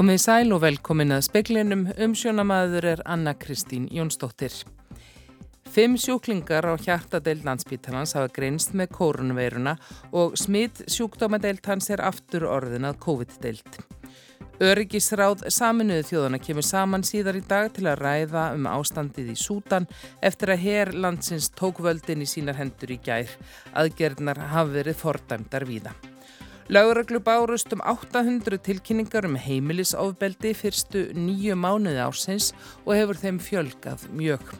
Komið sæl og velkomin að speklinum. Umsjónamaður er Anna Kristín Jónsdóttir. Fimm sjúklingar á hjartadeild landsbítalans hafa greinst með kórunveiruna og smitt sjúkdómadeild hans er aftur orðin að COVID-deild. Öryggisráð saminuðu þjóðana kemur saman síðar í dag til að ræða um ástandið í Sútan eftir að herr landsins tók völdin í sínar hendur í gær. Aðgerðnar hafi verið fordæmdar víða. Lauraglu bárust um 800 tilkynningar um heimilisofbeldi fyrstu nýju mánuði ársins og hefur þeim fjölgað mjög.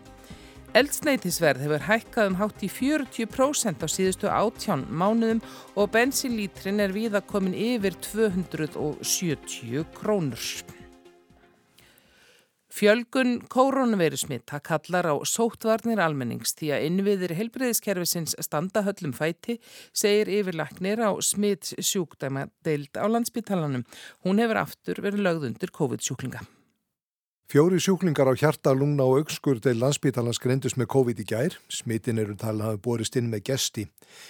Eldsneitisverð hefur hækkað um hátt í 40% á síðustu átján mánuðum og bensinlítrin er viða komin yfir 270 krónur. Fjölgun koronavirusmitta kallar á sóttvarnir almennings því að innviðir helbriðiskerfisins standa höllum fæti, segir yfirlaknir á smitt sjúkdæma deild á landsbytalanum. Hún hefur aftur verið lögð undir COVID-sjúklinga. Fjóri sjúklingar á hjarta, lungna og aukskur til landsbítalans greindust með COVID í gær. Smittin eru talað að hafa borist inn með gesti.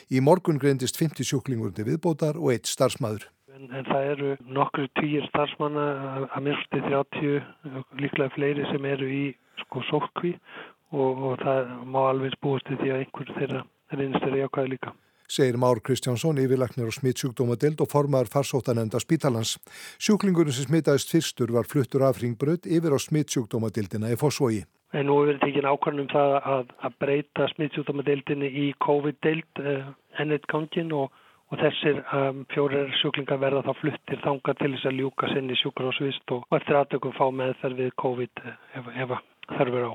Í morgun greindist 50 sjúklingur til viðbótar og eitt starfsmæður. En, en það eru nokkru týjir starfsmanna að myrsti 30, líklega fleiri sem eru í sko sótkví og, og það má alveg búist því að einhver þeirra er einstaklega jákvæði líka segir Már Kristjánsson, yfirleiknir og smittsjúkdómadeild og formar farsóttanemnda spítalans. Sjúklingurinn sem smittaðist fyrstur var fluttur af ringbröð yfir á smittsjúkdómadeildina í Fossvogi. En nú hefur við tekið ákvæmum það að, að breyta smittsjúkdómadeildinni í COVID-deild uh, ennett gangin og, og þessir um, fjórir sjúklingar verða þá fluttir þanga til þess að ljúka sinni sjúkarásvist og eftir aðtökum fá meðferð við COVID uh, ef, ef þarfur á.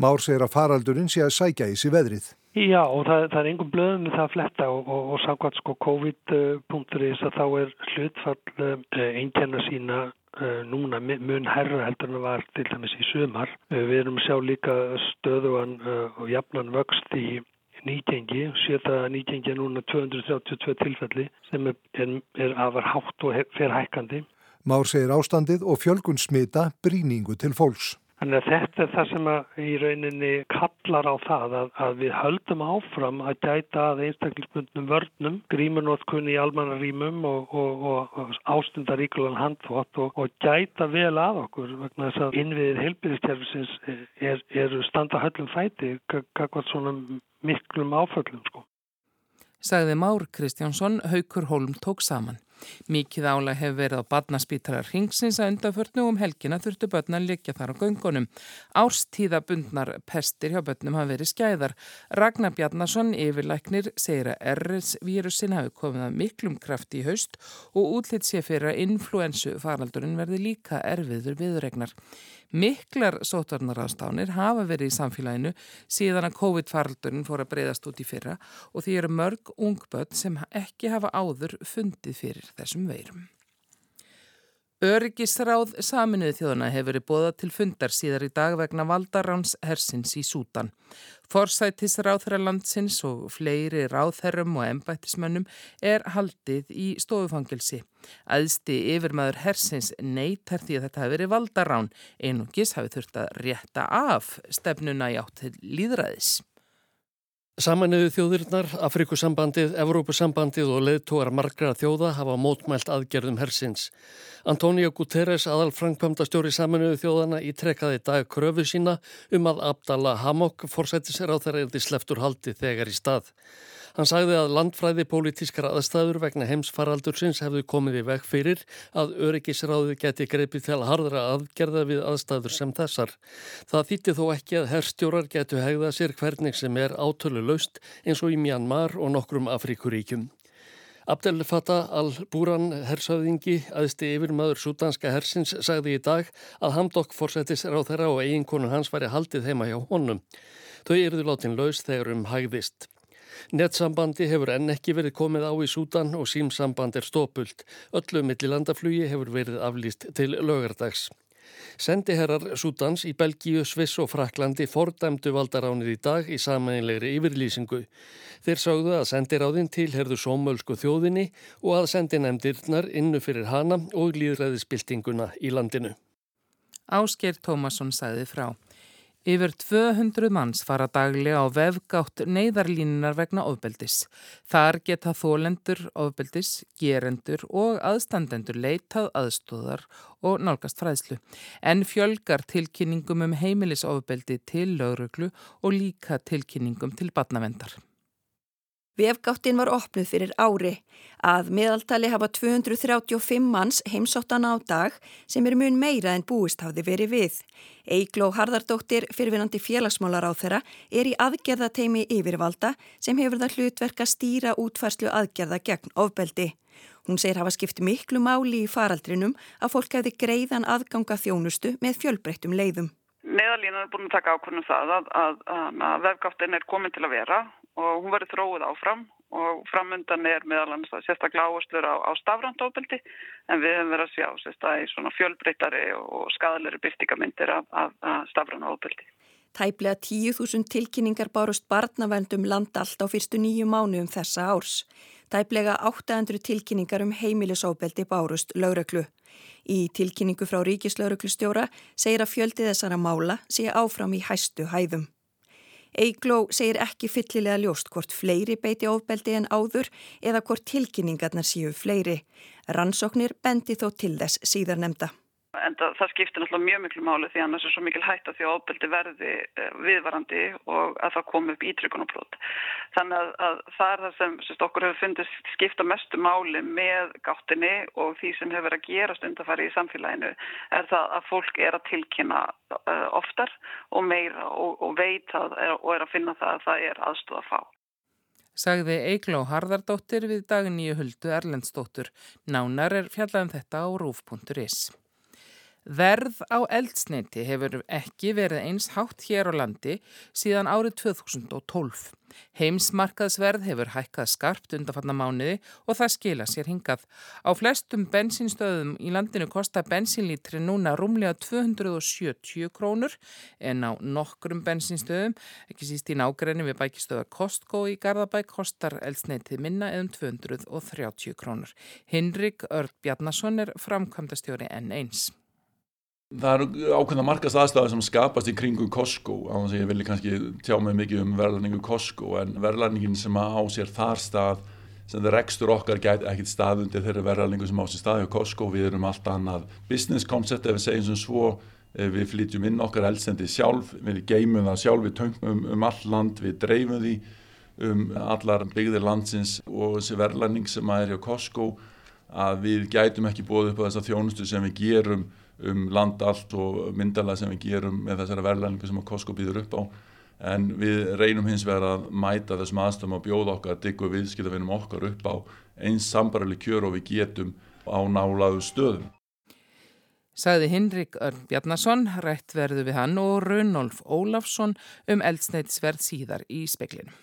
Már segir að faraldurinn sé að sækja í sig veðrið. Já og það, það er einhver blöðum með það að fletta og, og, og samkvæmt sko COVID-punkturins að þá er hlutfall uh, einkenna sína núna mun herra heldur en það var til dæmis í sumar. Uh, við erum sjá líka stöðuan og jafnan vöxt í nýgengi, séta nýgengi er núna 232 tilfelli sem er, er, er afar hátt og fer hækkandi. Már segir ástandið og fjölgun smita bríningu til fólks. Þannig að þetta er það sem í rauninni kallar á það að, að við höldum áfram að gæta að einstaklisbundnum vörnum, grímunótkunni í almannarímum og, og, og, og ástundaríkulan handfótt og gæta vel að okkur vegna þess að innviðið heilbyrðistjárfisins er, er standa höllum fæti, kakvað svona miklum áföllum sko. Sagði Már Kristjánsson, Haukur Holm tók saman. Mikið álag hefur verið á badnaspítarar ringsins að undaförnu um helgina þurftu börn að leggja þar á göngunum. Árstíðabundnar pestir hjá börnum hafa verið skæðar. Ragnar Bjarnason, yfirlæknir, segir að RS-vírusin hafi komið að miklum kraft í haust og útlitt sé fyrir að influensu faraldurinn verði líka erfiður viðregnar. Miklar sótarnarafstánir hafa verið í samfélaginu síðan að COVID-faraldurinn fór að breyðast út í fyrra og því eru mörg ungböld sem ekki hafa áður fundið fyrir þessum veirum. Öryggisráð saminuði þjóðana hefur verið bóða til fundar síðar í dag vegna valdaráns hersins í Sútan. Forsætis ráðherralandsins og fleiri ráðherrum og embættismönnum er haldið í stofufangilsi. Æðsti yfirmaður hersins neytar því að þetta hafi verið valdarán, einungis hafi þurft að rétta af stefnuna í áttil líðræðis. Samanuðu þjóðirnar, Afrikusambandið, Evrópusambandið og leðtógar margra þjóða hafa mótmælt aðgerðum hersins. Antonio Guterres, aðal frangpöndastjóri Samanuðu þjóðana, ítrekkaði dag kröfu sína um að Abdallah Hamok forsættisir á þeirra erði sleftur haldi þegar í stað. Hann sagði að landfræði pólitískara aðstæður vegna heimsfaraldursins hefðu komið í veg fyrir að öryggisráði geti greipið til hardra aðgerða við aðstæður sem þessar. Það þýtti þó ekki að herrstjórar getu hegða sér hvernig sem er átölu laust eins og í Myanmar og nokkrum Afrikuríkjum. Abdel Fattah al-Búran hersöðingi, aðsti yfir maður súdanska hersins, sagði í dag að Hamdokk fórsetis ráð þeirra og eiginkonu hans væri haldið heima hjá honum. Þau eruðu látin laus þegar um hægðist. Netsambandi hefur enn ekki verið komið á í Sútan og símsamband er stópult. Öllu millilandaflugi hefur verið aflýst til lögardags. Sendiherrar Sútans í Belgíu, Sviss og Fraklandi fordæmdu valdaránið í dag í samanlegri yfirlýsingu. Þeir sáðu að sendiráðin tilherðu sómölsku þjóðinni og að sendinemdirnar innu fyrir hana og líðræðisbyltinguna í landinu. Ásker Tómasson sagði frá. Yfir 200 manns fara daglega á vefgátt neyðarlínunar vegna ofbeldis. Þar geta þólendur, ofbeldis, gerendur og aðstandendur leitað aðstóðar og nálgast fræðslu. En fjölgar tilkynningum um heimilisofbeldi til lauruglu og líka tilkynningum til batnavendar. Vefgáttin var opnuð fyrir ári. Að meðaltali hafa 235 manns heimsóttan á dag sem er mun meira en búist hafði verið við. Eigló Harðardóttir, fyrirvinandi félagsmálar á þeirra, er í aðgerðateimi yfirvalda sem hefur það hlutverk að stýra útfærslu aðgerða gegn ofbeldi. Hún segir hafa skipt miklu máli í faraldrinum að fólk hefði greiðan aðganga þjónustu með fjölbreyttum leiðum. Neðalínan er búin að taka ákvörnum það að, að, að, að vefgáttin er komin til að vera og hún verður þróið áfram og framundan er meðal annars að sérstaklega áherslur á, á stafrandóbeldi en við hefum verið að sjá sérstaklega í svona fjölbreytari og skadalegri byrtingamindir af, af, af stafrandóbeldi. Tæplega 10.000 tilkynningar bárust barnavendum land allt á fyrstu nýju mánu um þessa árs. Tæplega 800 tilkynningar um heimilisóbeldi bárust lögreglu. Í tilkynningu frá ríkislauruglustjóra segir að fjöldi þessara mála sé áfram í hæstu hæðum. Eigló segir ekki fyllilega ljóst hvort fleiri beiti ofbeldi en áður eða hvort tilkynningarnar séu fleiri. Rannsóknir bendi þó til þess síðar nefnda en það, það skiptir náttúrulega mjög miklu máli því annars er svo mikil hægt að því að ábeldi verði eh, viðvarandi og að það komi upp ítrykkunarblót. Þannig að, að það er það sem sérst, okkur hefur fundist skipta mestu máli með gáttinni og því sem hefur að gera stundafæri í samfélaginu er það að fólk er að tilkynna uh, oftar og meira og, og veit að, og er að finna það að það er aðstóð að fá. Sagði Eigló Harðardóttir við daginn í huldu Erlendsdóttur. Nánar er fjallað um þetta á rúf.is. Verð á eldsneiti hefur ekki verið eins hátt hér á landi síðan árið 2012. Heimsmarkaðsverð hefur hækkað skarpt undanfanna mánuði og það skila sér hingað. Á flestum bensinstöðum í landinu kostar bensinlítri núna rúmlega 270 krónur en á nokkrum bensinstöðum, ekki síst í nágræni við bækistöða Kostgó í Garðabæk, kostar eldsneitið minna eðum 230 krónur. Hinrik Örd Bjarnason er framkvæmdastjóri N1. Það eru ákveðna markast aðstæðar sem skapast í kringu Costco á þess að ég vilja kannski tjá mig mikið um verðlæningu Costco en verðlæningin sem á sér þar stað sem það rekstur okkar gæti ekkit staðundi þeirra verðlæningu sem á sér stað hjá Costco við erum allt annað business concept ef við segjum sem svo við flytjum inn okkar eldsendi sjálf við geymum það sjálf, við töngum um, um all land við dreifum því um allar byggðir landsins og þessi verðlæning sem að er hjá Costco að við gætum ekki bóð upp á þessa þjónustu sem við gerum um land allt og myndalega sem við gerum með þessari verðlæningu sem að Costco býður upp á en við reynum hins vegar að mæta þessum aðstöðum að bjóða okkar að diggu viðskiptafinnum okkar upp á eins sambarali kjör og við getum á nálaðu stöðum. Sagði Hinrik Örn Bjarnason, rætt verðu við hann og Runolf Ólafsson um eldsneitsverð síðar í speklinum.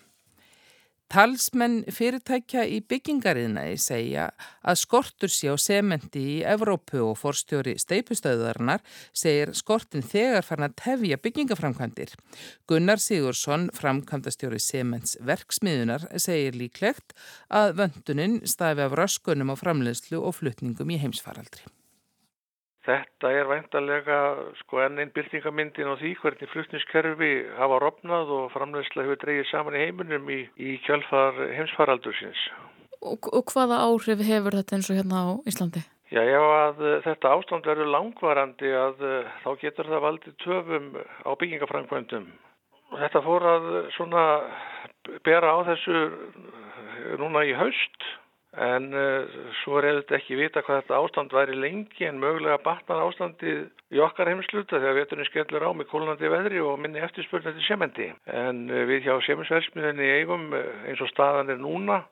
Talsmenn fyrirtækja í byggingariðnaði segja að skortur sé á sementi í Evrópu og forstjóri steipustöðuðarnar segir skortin þegar farin að tefja byggingaframkvæmdir. Gunnar Sigursson, framkvæmdastjóri sements verksmiðunar, segir líklegt að vönduninn stafi af röskunum á framlegslu og flutningum í heimsfaraldri. Þetta er væntalega sko enn einn byltingamyndin á því hvernig flutniskerfi hafa rofnað og framlegslega hefur dreyið saman í heiminum í, í kjálfar heimsfaraldursins. Og, og hvaða áhrif hefur þetta eins og hérna á Íslandi? Já, ef að þetta ástand verður langvarandi að þá getur það valdið töfum á byggingafrænkvöndum. Þetta fór að svona bera á þessu núna í haust En uh, svo er eða ekki vita hvað þetta ástand væri lengi en mögulega batnar ástandið í okkar heimsluta þegar veturinn skellur á með kólunandi veðri og minni eftirspurning til semendi. En uh, við hjá semisversmiðinni eigum uh, eins og staðan er núna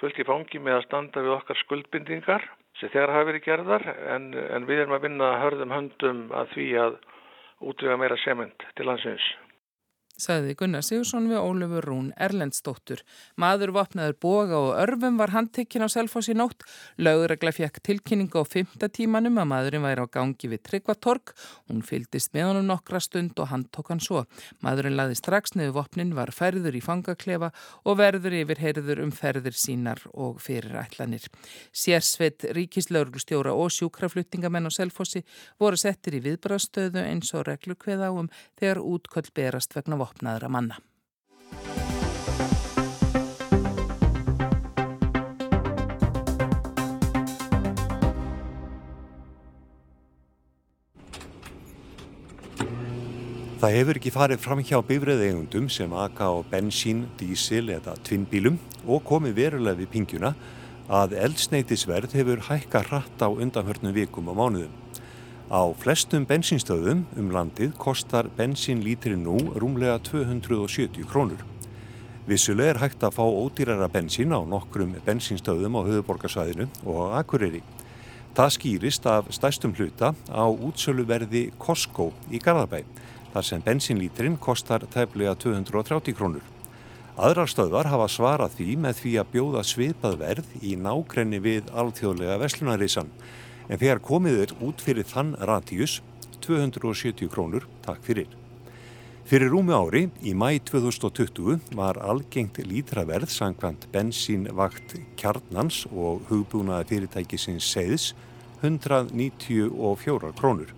fullt í fangi með að standa við okkar skuldbindingar sem þegar hafi verið gerðar en, en við erum að vinna hörðum höndum að því að útvega meira sement til landsins. Sagði Gunnar Sigursson við Ólefur Rún Erlendstóttur. Maður vopnaður boga og örfum var handtekkin á Selfossi nótt. Lauðregla fjekk tilkynningu á fymta tímanum að maðurinn væri á gangi við Tryggvatorg. Hún fyldist með honum nokkra stund og hann tók hann svo. Maðurinn laði strax niður vopnin, var ferður í fangaklefa og verður yfir heyrður um ferðir sínar og fyrirætlanir. Sérsveit, ríkislauglustjóra og sjúkrafluttingamenn á Selfossi voru settir í viðbrastöðu eins og reglu vopnaðra manna. Það hefur ekki farið fram hjá bifræðegundum sem aka á bensín, dísil eða tvinnbílum og komið verulega við pingjuna að eldsneitisverð hefur hækka hratt á undanhörnum vikum og mánuðum. Á flestum bensinstöðum um landið kostar bensinlítri nú rúmlega 270 krónur. Vissuleg er hægt að fá ódýrara bensin á nokkrum bensinstöðum á höfuborgarsvæðinu og á Akureyri. Það skýrist af stæstum hluta á útsöluverði Costco í Garðabæ, þar sem bensinlítrin kostar tæflega 230 krónur. Aðrar stöðvar hafa svarað því með því að bjóða svipað verð í nákrenni við alþjóðlega veslunarísan en þegar komið er út fyrir þann ratíus 270 krónur, takk fyrir. Fyrir rúmi ári, í mæ 2020, var algengt lítraverð sangkvæmt bensínvakt kjarnans og hugbúnaði fyrirtækisins segðs 194 krónur.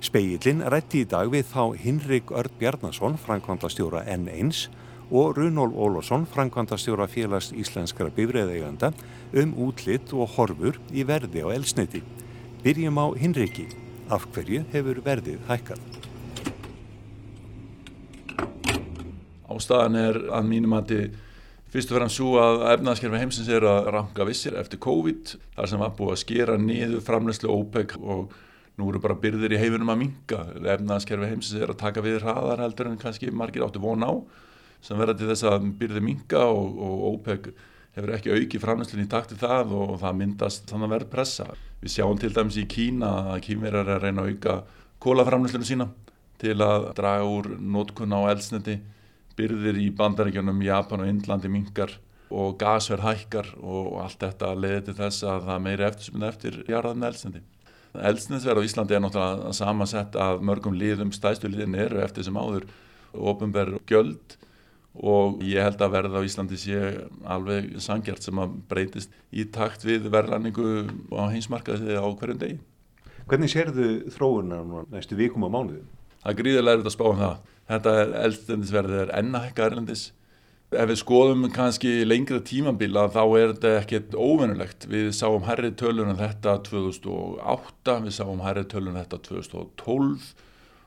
Speillin rætti í dag við þá Hinrik Örd Bjarnason, framkvæmdastjóra N1 og Runól Ólásson, framkvæmdastjóra félags íslenskara bifræðeiganda um útlitt og horfur í verði á elsneiti. Byrjum á Hinriki. Af hverju hefur verðið hækkað? Ástæðan er að mínum að þið fyrst og fremst svo að efnaðskerfi heimsins er að ranka vissir eftir COVID þar sem var búið að skera niður framlegslu OPEC og nú eru bara byrðir í heifinum að minga. Efnaðskerfi heimsins er að taka við hraðar heldur en kannski margir áttu von á sem verða til þess að byrði minga og, og OPEC hefur ekki auki framleyslinn í takti það og það myndast þannig að verð pressa. Við sjáum til dæmis í Kína að kýmverar er að reyna að auka kólaframleyslinu sína til að draga úr nótkunna á elsniti, byrðir í bandaríkjunum, Japan og Indlandi mingar og gasverð hækkar og allt þetta leiði til þess að það meiri eftir, eftir jarðan elsniti. Elsnitsverð á Íslandi er náttúrulega samansett að mörgum liðum stæðstu liðin eru eftir sem áður ofinberð gjöld og ég held að verða á Íslandi sé alveg sangjart sem að breytist í takt við verðlanningu á heimsmarkaði á hverjum degi. Hvernig sérðu þróunar næstu vikum á mánuðum? Það er gríðilega erfitt að spá um það. Þetta eldstendisverðið er ennahekka erlendis. Ef við skoðum kannski lengra tímambila þá er þetta ekkert óvennulegt. Við sáum herri tölunum þetta 2008, við sáum herri tölunum þetta 2012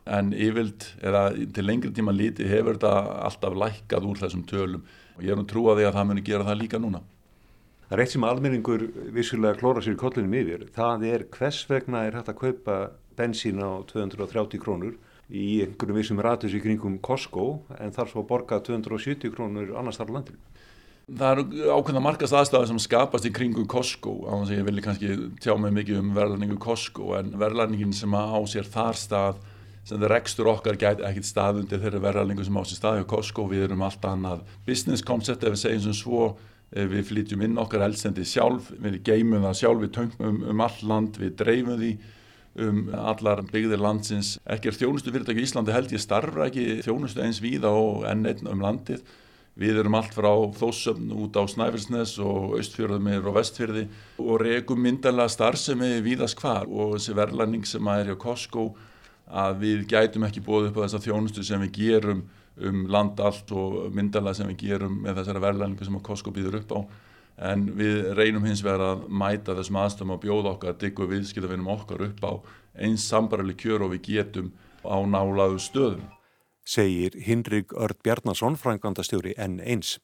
en yfirld eða til lengri tíma líti hefur þetta alltaf lækkað úr þessum tölum og ég er nú trúið að það muni gera það líka núna. Það er eitt sem almenningur vissulega klóra sér í kollinum yfir. Það er hvers vegna er hægt að kaupa bensín á 230 krónur í einhvern vissum ratus í kringum Costco en þar svo borga 270 krónur annars þar á landinu. Það eru ákveðna markast aðstæði sem skapast í kringum Costco á þess að ég vilja kannski tjá mig mikið um verðlæningu Costco en verðlæningin sem á sér þar stað sem það rekstur okkar gæti ekkit staðundi þeirra verðarlingu sem á sér staði á Costco. Við erum allt annað business concept ef við segjum sem svo. Við flytjum inn okkar elsendi sjálf við geymum það sjálf, við töngum um, um all land við dreifum því um allar byggðir landsins. Ekki er þjónustu fyrirtæki í Íslandi held ég starfra ekki þjónustu eins víða og enn einn um landið. Við erum allt frá Þóssöfn út á Snæfellsnes og Östfjörðumir og Vestfjörði og regum myndalega starfsemi víðast hvar. Og þessi verðlarning sem er hjá Costco að við gætum ekki bóðið upp á þessa þjónustu sem við gerum um land allt og myndala sem við gerum með þessara verðlæningu sem að Costco býður upp á en við reynum hins vegar að mæta þessum aðstöðum að bjóða okkar að diggu viðskiptafinnum okkar upp á eins sambarali kjör og við getum á nálaðu stöðum. Segir Hinrik Örd Bjarnason, frangvandastjóri N1.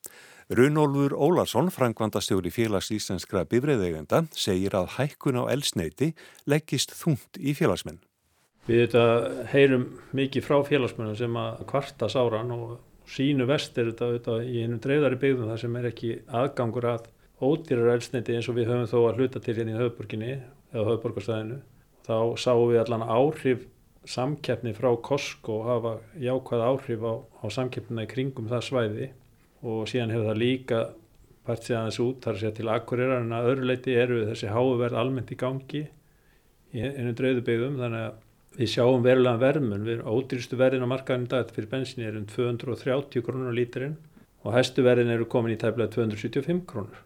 Runólfur Ólarsson, frangvandastjóri félags íslenskra bifræðegenda, segir að hækkun á elsneiti leggist þungt í félagsmenn. Við þetta heyrum mikið frá félagsmennum sem að kvarta sáran og sínu vest er þetta, þetta í einu dreifðari byggðum þar sem er ekki aðgangur að ódýrar elsniti eins og við höfum þó að hluta til hérna í höfðborginni eða höfðborgarstæðinu. Þá sáum við allan áhrif samkeppni frá Costco hafa jákvæð áhrif á, á samkeppnina í kringum það svæði og síðan hefur það líka part síðan þessu út þar segja til akkurirar en að öðru leiti eru þessi háverð almennt í gangi í einu drauðubyggðum þannig að við sjáum verulega verðmun, við erum ódýrstu verðin á markaðin dag. Fyrir bensinni er um 230 krónur lítirinn og hæstu verðin eru komin í tæflega 275 krónur.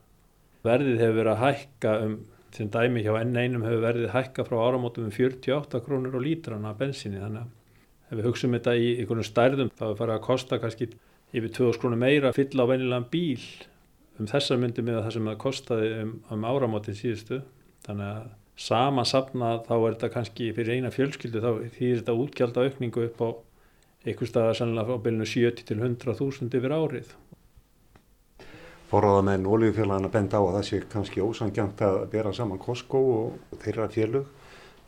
Verðið hefur verið að hækka um, sem dæmi hjá N1 hefur verðið hækka frá áramótum um 48 krónur á lítrana bensinni þannig að ef við hugsaum þetta í einhvern stærðum þá er farið að kosta kannski yfir 2000 krónur meira að fylla á venilegan bíl. Um þessar myndi með það sem það kostaði um, um áramótin síðustu. Þannig að sama safna þá er þetta kannski fyrir eina fjölskyldu þá þýðir þetta útgjald á aukningu upp á einhver staðar sannlega á bylnu 70 til 100.000 yfir árið. Forraða menn oljufélagana benda á að það sé kannski ósangjönd að bera saman Costco og þeirra félug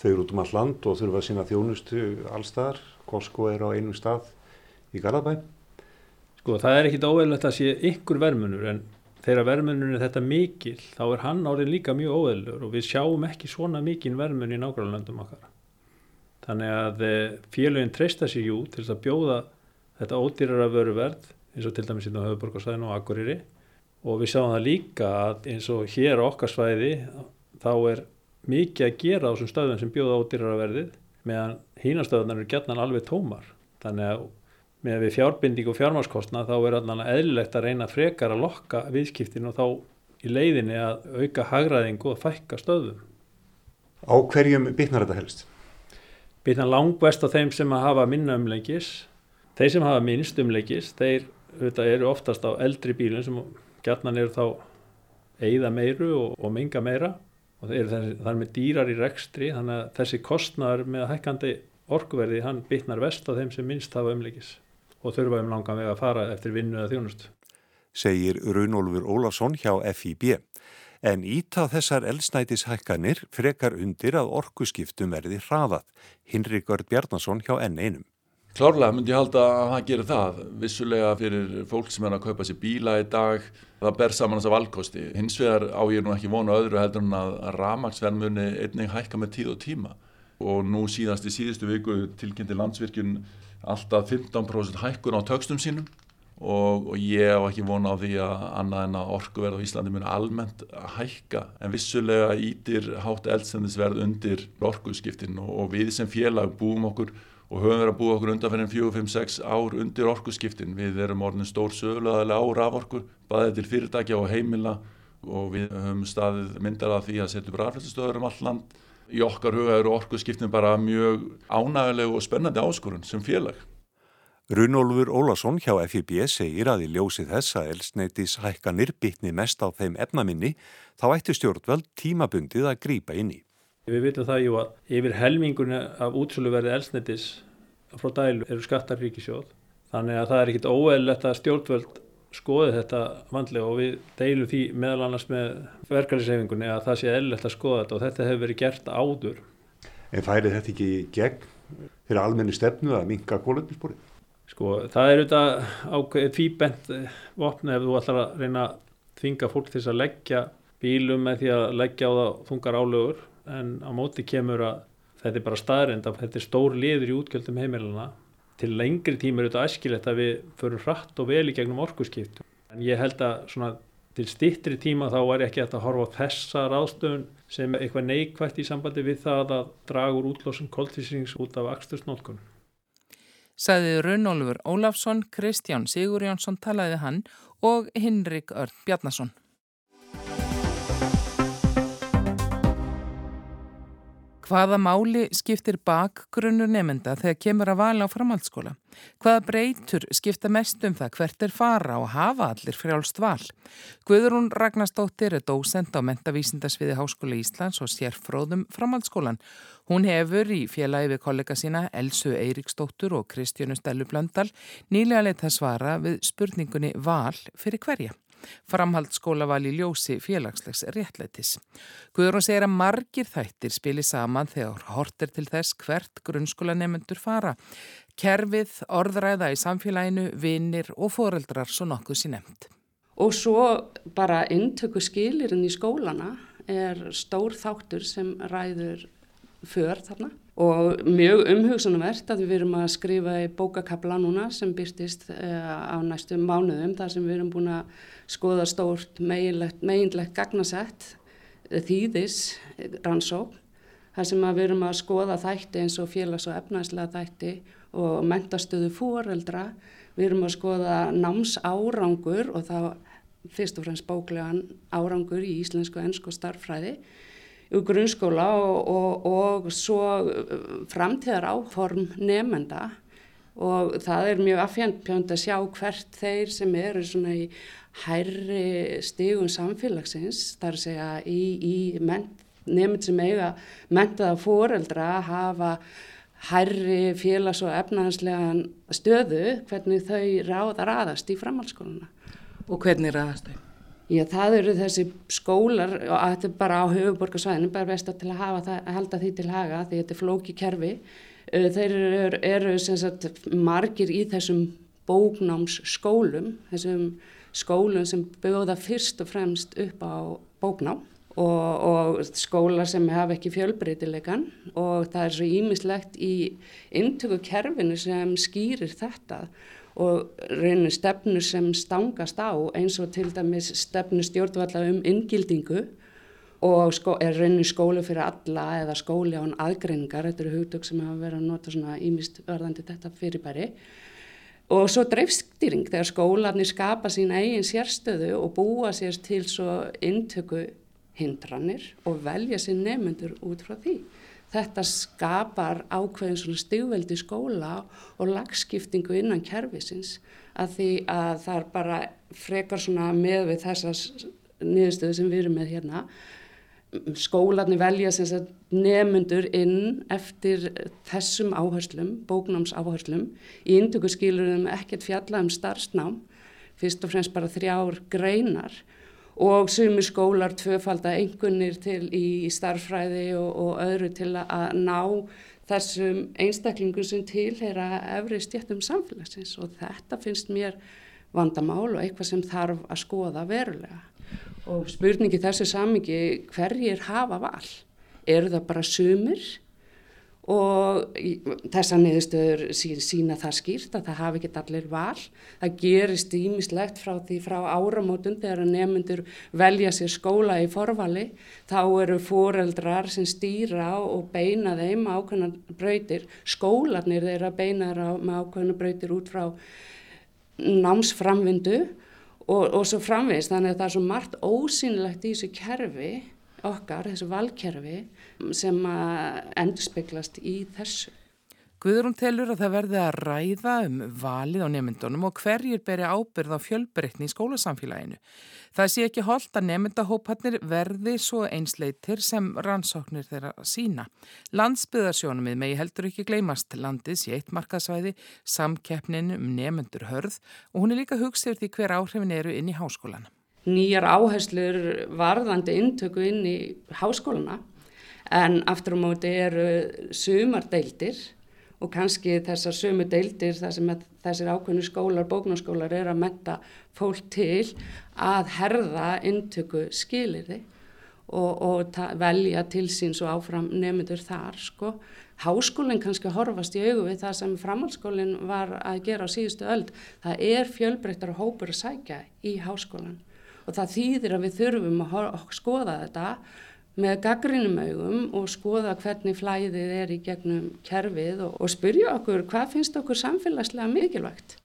þau eru út um all land og þurfa að sína þjónustu allstaðar, Costco er á einu stað í Garðabæ. Sko það er ekkit óveilvægt að sé ykkur vermunur en þegar verðmunum er þetta mikil þá er hann árið líka mjög óeðlur og við sjáum ekki svona mikil verðmun í nákvæmlandum okkar. Þannig að eh, félagin treysta sér jú til að bjóða þetta ódýrar að veru verð eins og til dæmis í höfuborgarsvæðinu og Akureyri. Og við sjáum það líka að eins og hér á okkar svæði þá er mikið að gera á þessum stöðum sem bjóða ódýrar að verðið meðan hínastöðunar eru gætnan alveg tómar. Þannig að með við fjárbinding og fjármáskostna þá er allan eðlilegt að reyna frekar að lokka viðskiptin og þá í leiðinni að auka hagraðingu og fækka stöðum. Á hverjum bytnar þetta helst? Bytnar langvest á þeim sem að hafa minna umleikis. Þeir sem hafa minnst umleikis, þeir eru oftast á eldri bílun sem gætnan eru þá eigða meiru og, og minga meira og það er með dýrar í rekstri þannig að þessi kostnar með hækkandi orkuverði hann bytnar vest á þeim sem minnst hafa umleikis og þurfa um langan veg að fara eftir vinnu eða þjónust. Segir Runolfur Ólafsson hjá FIB. En íta þessar elsnætishækkanir frekar undir að orkuskiptum verði hraðað. Hinrikard Bjarnason hjá N1. Klárlega myndi ég halda að það gerir það. Vissulega fyrir fólk sem er að kaupa sér bíla í dag, það ber saman þess að valkosti. Hins vegar á ég nú ekki vonu öðru heldur en að ramagsverðmunni einnig hækka með tíð og tíma. Og nú síðast í síðustu viku tilkynnti landsvirkjun alltaf 15% hækkun á tökstum sínum og, og ég á ekki vona á því að annað en að orkuverð á Íslandi muni almennt hækka en vissulega ítir hátt eldsendisverð undir orkuskiptin og, og við sem félag búum okkur og höfum verið að búa okkur undanferðin 4-5-6 ár undir orkuskiptin. Við erum orðin stór sögulegaðilega á raforku, bæðið til fyrirtækja og heimila og við höfum staðið myndar að því að setja upp rafrættistöður um all land í okkar huga eru orkuðskiptin bara mjög ánægilegu og spennandi áskorun sem félag. Runolfur Ólason hjá FIB segir að í ljósi þess að elsneitis hækkanir bytni mest á þeim efnaminni þá ætti stjórnveld tímabundið að grýpa inn í. Við vitum það jú að yfir helmingunni af útsöluverði elsneitis frá dælu eru skattar ríkisjóð þannig að það er ekkit óeðlegt að stjórnveld skoði þetta vandlega og við deilum því meðal annars með verkefliðshefingunni að það sé eðlilegt að skoða þetta og þetta hefur verið gert áður. En færið þetta ekki gegn fyrir almenni stefnu að minka kólöfnisborið? Sko það er auðvitað ákveðið tvíbent vopna ef þú ætlar að reyna að þvinga fólk til að leggja bílum með því að leggja á það þungar álögur en á móti kemur að þetta er bara staðrind að þetta er stór liður í útgjöldum heimilana til lengri tíma er þetta æskilegt að við förum hratt og vel í gegnum orkuskipt. En ég held að svona, til stittri tíma þá er ekki að horfa á þessa ráðstöfun sem eitthvað neikvægt í sambandi við það að draga úr útlósum koltísings út af axtursnótkunum. Saði Rönnólfur Ólafsson, Kristján Sigur Jónsson talaði hann og Hinrik Örn Bjarnason. Hvaða máli skiptir bakgrunnu nefnda þegar kemur að vala á framhaldsskóla? Hvaða breytur skipta mest um það hvert er fara og hafa allir frjálst val? Guðrún Ragnarstóttir er dósend á mentavísindasviði Háskóla Íslands og sérfróðum framhaldsskólan. Hún hefur í félagi við kollega sína Elsu Eiríksdóttur og Kristjánu Stellu Blöndal nýlega leitt að svara við spurningunni val fyrir hverja framhaldsskóla val í ljósi félagslegs réttlætis. Guðrún segir að margir þættir spili saman þegar hortir til þess hvert grunnskólanemendur fara. Kerfið, orðræða í samfélaginu, vinnir og foreldrar svo nokkuð sér nefnd. Og svo bara intöku skilirinn í skólana er stór þáttur sem ræður för þarna. Og mjög umhugsunumvert að við erum að skrifa í bókakabla núna sem byrtist uh, á næstu mánuðum þar sem við erum búin að skoða stórt meginlegt gagnasett þýðis rannsók þar sem við erum að skoða þætti eins og félags- og efnæslega þætti og mentastöðu fóreldra við erum að skoða náms árangur og þá fyrst og fremst bóklegan árangur í íslensku og ennsku starffræði grunnskóla og, og, og svo uh, framtíðar áform nefnda og það er mjög affjönd að sjá hvert þeir sem eru svona í hærri stigum samfélagsins, þar að segja í, í nefnd sem eiga mentaða fóreldra hafa hærri félags- og efnahanslegan stöðu, hvernig þau ráða raðast í framhalskóluna. Og hvernig raðast þau? Já, það eru þessi skólar og þetta er bara á höfuborgarsvæðinu, bara best að til að það, halda því til haga því þetta er flóki kerfi. Þeir eru, eru sagt, margir í þessum bóknámsskólum, þessum skólum sem bjóða fyrst og fremst upp á bóknám og, og skólar sem hafa ekki fjölbreytilegan og það er svo ímislegt í intöku kerfinu sem skýrir þetta og reynir stefnu sem stangast á eins og til dæmis stefnu stjórnvalla um inngildingu og sko, er reynir skólu fyrir alla eða skóli án aðgreiningar, þetta eru hugtök sem hafa verið að nota svona ímist verðandi þetta fyrirbæri. Og svo dreifstýring þegar skólanir skapa sín eigin sérstöðu og búa sér til svo intöku hindranir og velja sér nefnendur út frá því. Þetta skapar ákveðin svona stigveldi skóla og lagskiptingu innan kervisins að því að það er bara frekar svona með við þessas niðurstöðu sem við erum með hérna. Skólanir velja nefnendur inn eftir þessum áherslum, bóknámsáherslum. Í indöku skilur þeim ekkert fjalla um starfsnám, fyrst og fremst bara þrjár greinar og sumir skólar tvöfalda einhvernir til í starffræði og, og öðru til að ná þessum einstaklingum sem tilheyra efri stjættum samfélagsins og þetta finnst mér vandamál og eitthvað sem þarf að skoða verulega. Og spurningi þessu samingi hverjir hafa val? Eru það bara sumir? Og þessa niðurstöður sína það skýrt að það hafi ekki allir val. Það gerist ímislegt frá því frá áramótun þegar nefnundur velja sér skóla í forvali. Þá eru foreldrar sem stýra og beina þeim ákveðna brautir. Skólanir þeirra beina þeirra ákveðna brautir út frá námsframvindu og, og svo framvist. Þannig að það er svo margt ósynlegt í þessu kerfi okkar, þessu valkerfi sem endur speglast í þessu. Guðrún telur að það verði að ræða um valið á nefndunum og hverjir beri ábyrð á fjölbreytni í skólasamfélaginu. Það sé ekki holdt að nefndahópatnir verði svo einsleitir sem rannsóknir þeirra sína. Landsbyðarsjónumið megi heldur ekki gleymast landið sé eitt markasvæði samkeppnin um nefndur hörð og hún er líka hugsið því hver áhrifin eru inn í háskólana nýjar áherslur varðandi intöku inn í háskóluna en aftur á móti eru sumar deildir og kannski þessar sumu deildir þar sem þessir ákveðnu skólar, bóknarskólar er að metta fólk til að herða intöku skiliði og, og velja til síns og áfram nefndur þar sko. Háskólinn kannski horfast í augu við það sem framhalskólinn var að gera á síðustu öll. Það er fjölbreyttar hópur að sækja í háskólan og það þýðir að við þurfum að skoða þetta með gaggrinum augum og skoða hvernig flæðið er í gegnum kerfið og, og spyrja okkur hvað finnst okkur samfélagslega mikilvægt.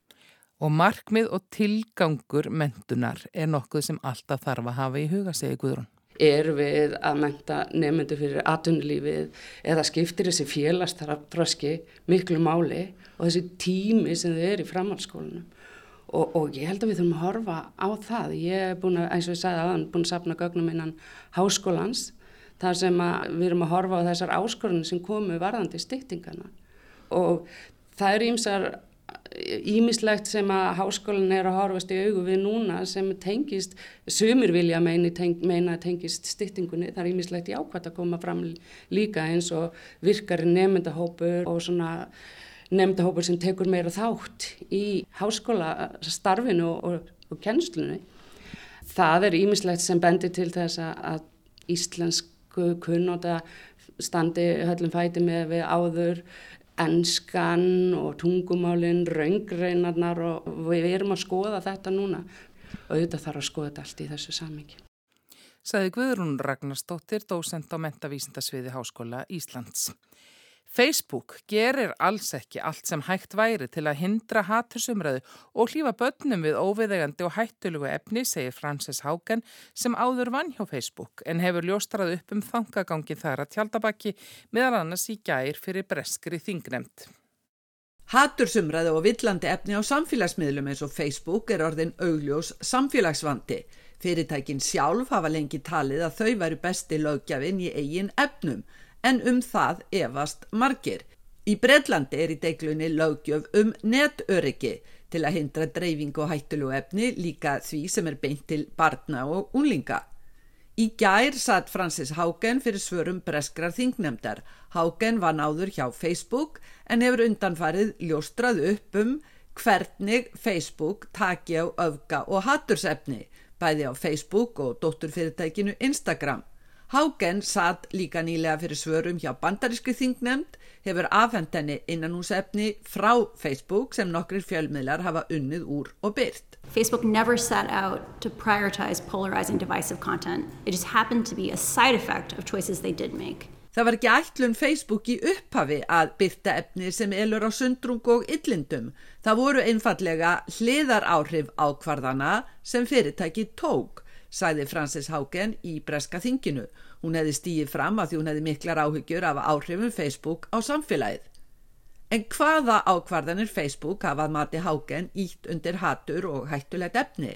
Og markmið og tilgangur mentunar er nokkuð sem alltaf þarf að hafa í huga, segi Guðrún. Er við að menta nefnendur fyrir atunlífið eða skiptir þessi félagstaraftröski miklu máli og þessi tími sem þið er í framhaldsskólanum Og, og ég held að við þurfum að horfa á það. Ég er búin að, eins og ég sagði aðan, búin að sapna gögnum innan háskólans þar sem við erum að horfa á þessar áskorunni sem komu varðandi styktingana. Og það er ímsar, ímislegt sem að háskólinn er að horfast í augu við núna sem tengist, sumir vilja meina, teng, meina tengist styktingunni, það er ímislegt jákvæmt að koma fram líka eins og virkari nefndahópur og svona nefndahópur sem tekur meira þátt í háskólastarfinu og, og, kennslunni. Það er ímislegt sem bendir til þess að íslensku kunnóta standi höllum fæti með við áður ennskan og tungumálinn, raungreinarnar og við erum að skoða þetta núna og auðvitað þarf að skoða þetta allt í þessu samingi. Saði Guðrún Ragnarstóttir, dósend á mentavísindasviði Háskóla Íslands. Facebook gerir alls ekki allt sem hægt væri til að hindra hatursumræðu og hlýfa börnum við óviðegandi og hættulugu efni, segir Frances Haugen sem áður vann hjá Facebook en hefur ljóstrað upp um þangagangi þar að tjaldabakki meðal annars í gær fyrir breskri þingnemt. Hatursumræðu og villandi efni á samfélagsmiðlum eins og Facebook er orðin augljós samfélagsvandi. Fyrirtækin sjálf hafa lengi talið að þau væru besti lögjafinn í eigin efnum en um það efast margir. Í Breitlandi er í deiklunni lögjöf um netöryggi til að hindra dreifingu og hættulu efni líka því sem er beint til barna og unlinga. Í gær satt Francis Haugen fyrir svörum breskrar þingnemdar. Haugen var náður hjá Facebook en hefur undanfarið ljóstrað upp um hvernig Facebook taki á öfga og hattursefni, bæði á Facebook og dótturfyrirtækinu Instagram. Hágen satt líka nýlega fyrir svörum hjá bandarískri þingnemnd, hefur afhend henni innanúsefni frá Facebook sem nokkrir fjölmiðlar hafa unnið úr og byrt. Facebook never set out to prioritize polarizing divisive content. It just happened to be a side effect of choices they did make. Það var ekki ætlun Facebook í upphafi að byrta efni sem elur á sundrung og yllindum. Það voru einfallega hliðar áhrif ákvarðana sem fyrirtæki tók sagði Frances Haugen í Breska þinginu. Hún hefði stíið fram að því hún hefði miklar áhyggjur af áhrifum Facebook á samfélagið. En hvaða ákvarðanir Facebook hafað mati Haugen ítt undir hatur og hættulegt efni?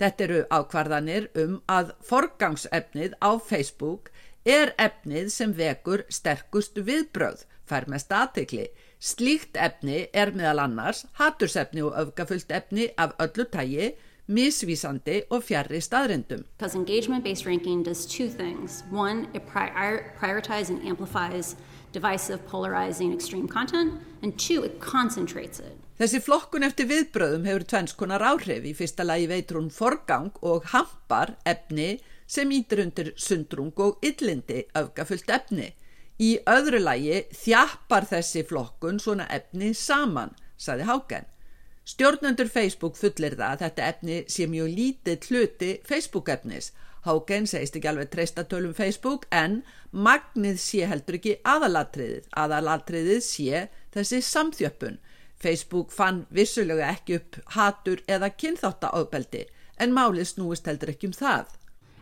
Þetta eru ákvarðanir um að forgangsefnið á Facebook er efnið sem vekur sterkust viðbröð, fær með statikli. Slíkt efni er meðal annars hatursefni og öfgafullt efni af öllu tægi misvísandi og fjarrri staðrindum. Because engagement-based ranking does two things. One, it prior prioritizes and amplifies divisive, polarizing, extreme content, and two, it concentrates it. Þessi flokkun eftir viðbröðum hefur tvennskonar áhrif. Í fyrsta lagi veitur hún forgang og hampar efni sem ítir undir sundrung og yllindi öfgafullt efni. Í öðru lagi þjappar þessi flokkun svona efni saman, saði Háken. Stjórnendur Facebook fullir það að þetta efni sé mjög lítið hluti Facebook efnis. Háken segist ekki alveg treystatölum Facebook en magnið sé heldur ekki aðalatriðið. Aðalatriðið sé þessi samþjöppun. Facebook fann vissulega ekki upp hatur eða kynþáttaofbeldi en málið snúist heldur ekki um það.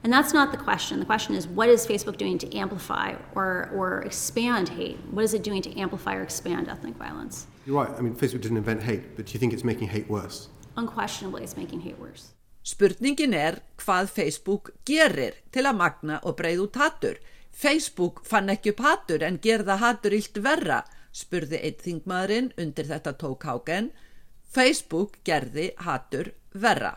And that's not the question. The question is what is Facebook doing to amplify or, or expand hate? What is it doing to amplify or expand ethnic violence? You're right. I mean, Facebook didn't invent hate, but do you think it's making hate worse? Unquestionably, it's making hate worse. Spurningin er hvað Facebook gerir til að magna og breyð út hattur. Facebook fann ekki upp hattur en gerða hattur illt verra, spurði einn þingmaðurinn undir þetta tók háken. Facebook gerði hattur verra.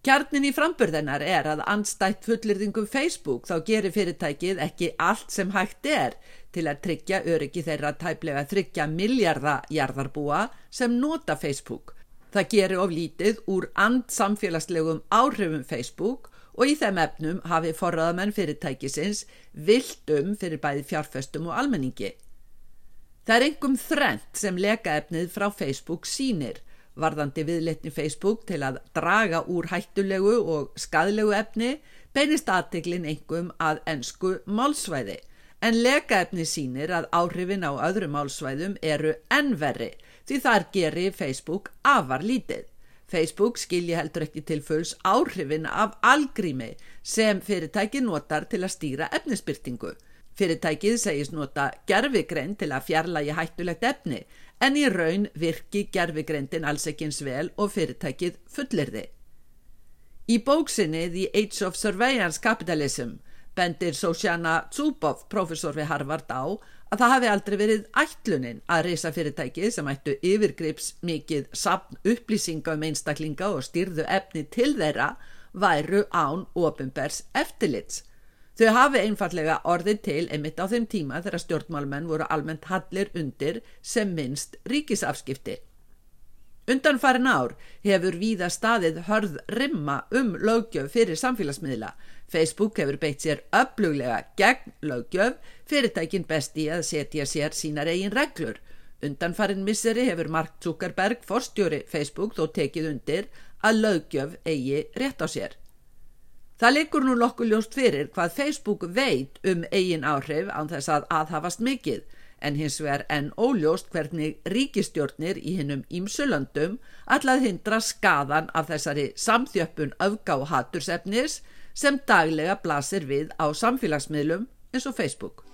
Kjarnin í framburðennar er að anstætt fullirðingum Facebook þá gerir fyrirtækið ekki allt sem hægt er til að tryggja öryggi þeirra tæplega þryggja miljardajarðarbúa sem nota Facebook. Það gerir of lítið úr andsamfélagslegum áhrifum Facebook og í þeim efnum hafi forraðamenn fyrirtækisins vildum fyrir bæði fjárfestum og almenningi. Það er engum þrent sem lekaefnið frá Facebook sínir varðandi viðletni Facebook til að draga úr hættulegu og skadlegu efni beinist aðteglin engum að ennsku málsvæði en lekaefni sínir að áhrifin á öðru málsvæðum eru ennverri því þar gerir Facebook afar lítið. Facebook skilji heldur ekki til fulls áhrifin af algrími sem fyrirtæki notar til að stýra efnisbyrtingu. Fyrirtækið segist nota gerfigrein til að fjarlægi hættulegt efni en í raun virki gerfigreindin alls ekki eins vel og fyrirtækið fullirði. Í bóksinni The Age of Surveillance Capitalism bendir Sosjana Tsubov, professor við Harvard á, að það hafi aldrei verið ætlunin að reysa fyrirtækið sem ættu yfirgrips mikið sapn upplýsinga um einstaklinga og styrðu efni til þeirra væru án ofinbers eftirlits. Þau hafi einfallega orðið til einmitt á þeim tíma þegar stjórnmálmenn voru almennt hallir undir sem minnst ríkisafskipti. Undan farin ár hefur víða staðið hörð rimma um lögjöf fyrir samfélagsmiðla. Facebook hefur beitt sér öfluglega gegn lögjöf, fyrirtækin besti að setja sér sínar eigin reglur. Undan farin misseri hefur Mark Zuckerberg, forstjóri Facebook, þó tekið undir að lögjöf eigi rétt á sér. Það likur nú nokkuð ljóst fyrir hvað Facebook veit um eigin áhrif án þess að aðhafast mikið en hins vegar enn óljóst hvernig ríkistjórnir í hinnum ímsulöndum allað hindra skadan af þessari samþjöppun öfgá hatursefnis sem daglega blasir við á samfélagsmiðlum eins og Facebook.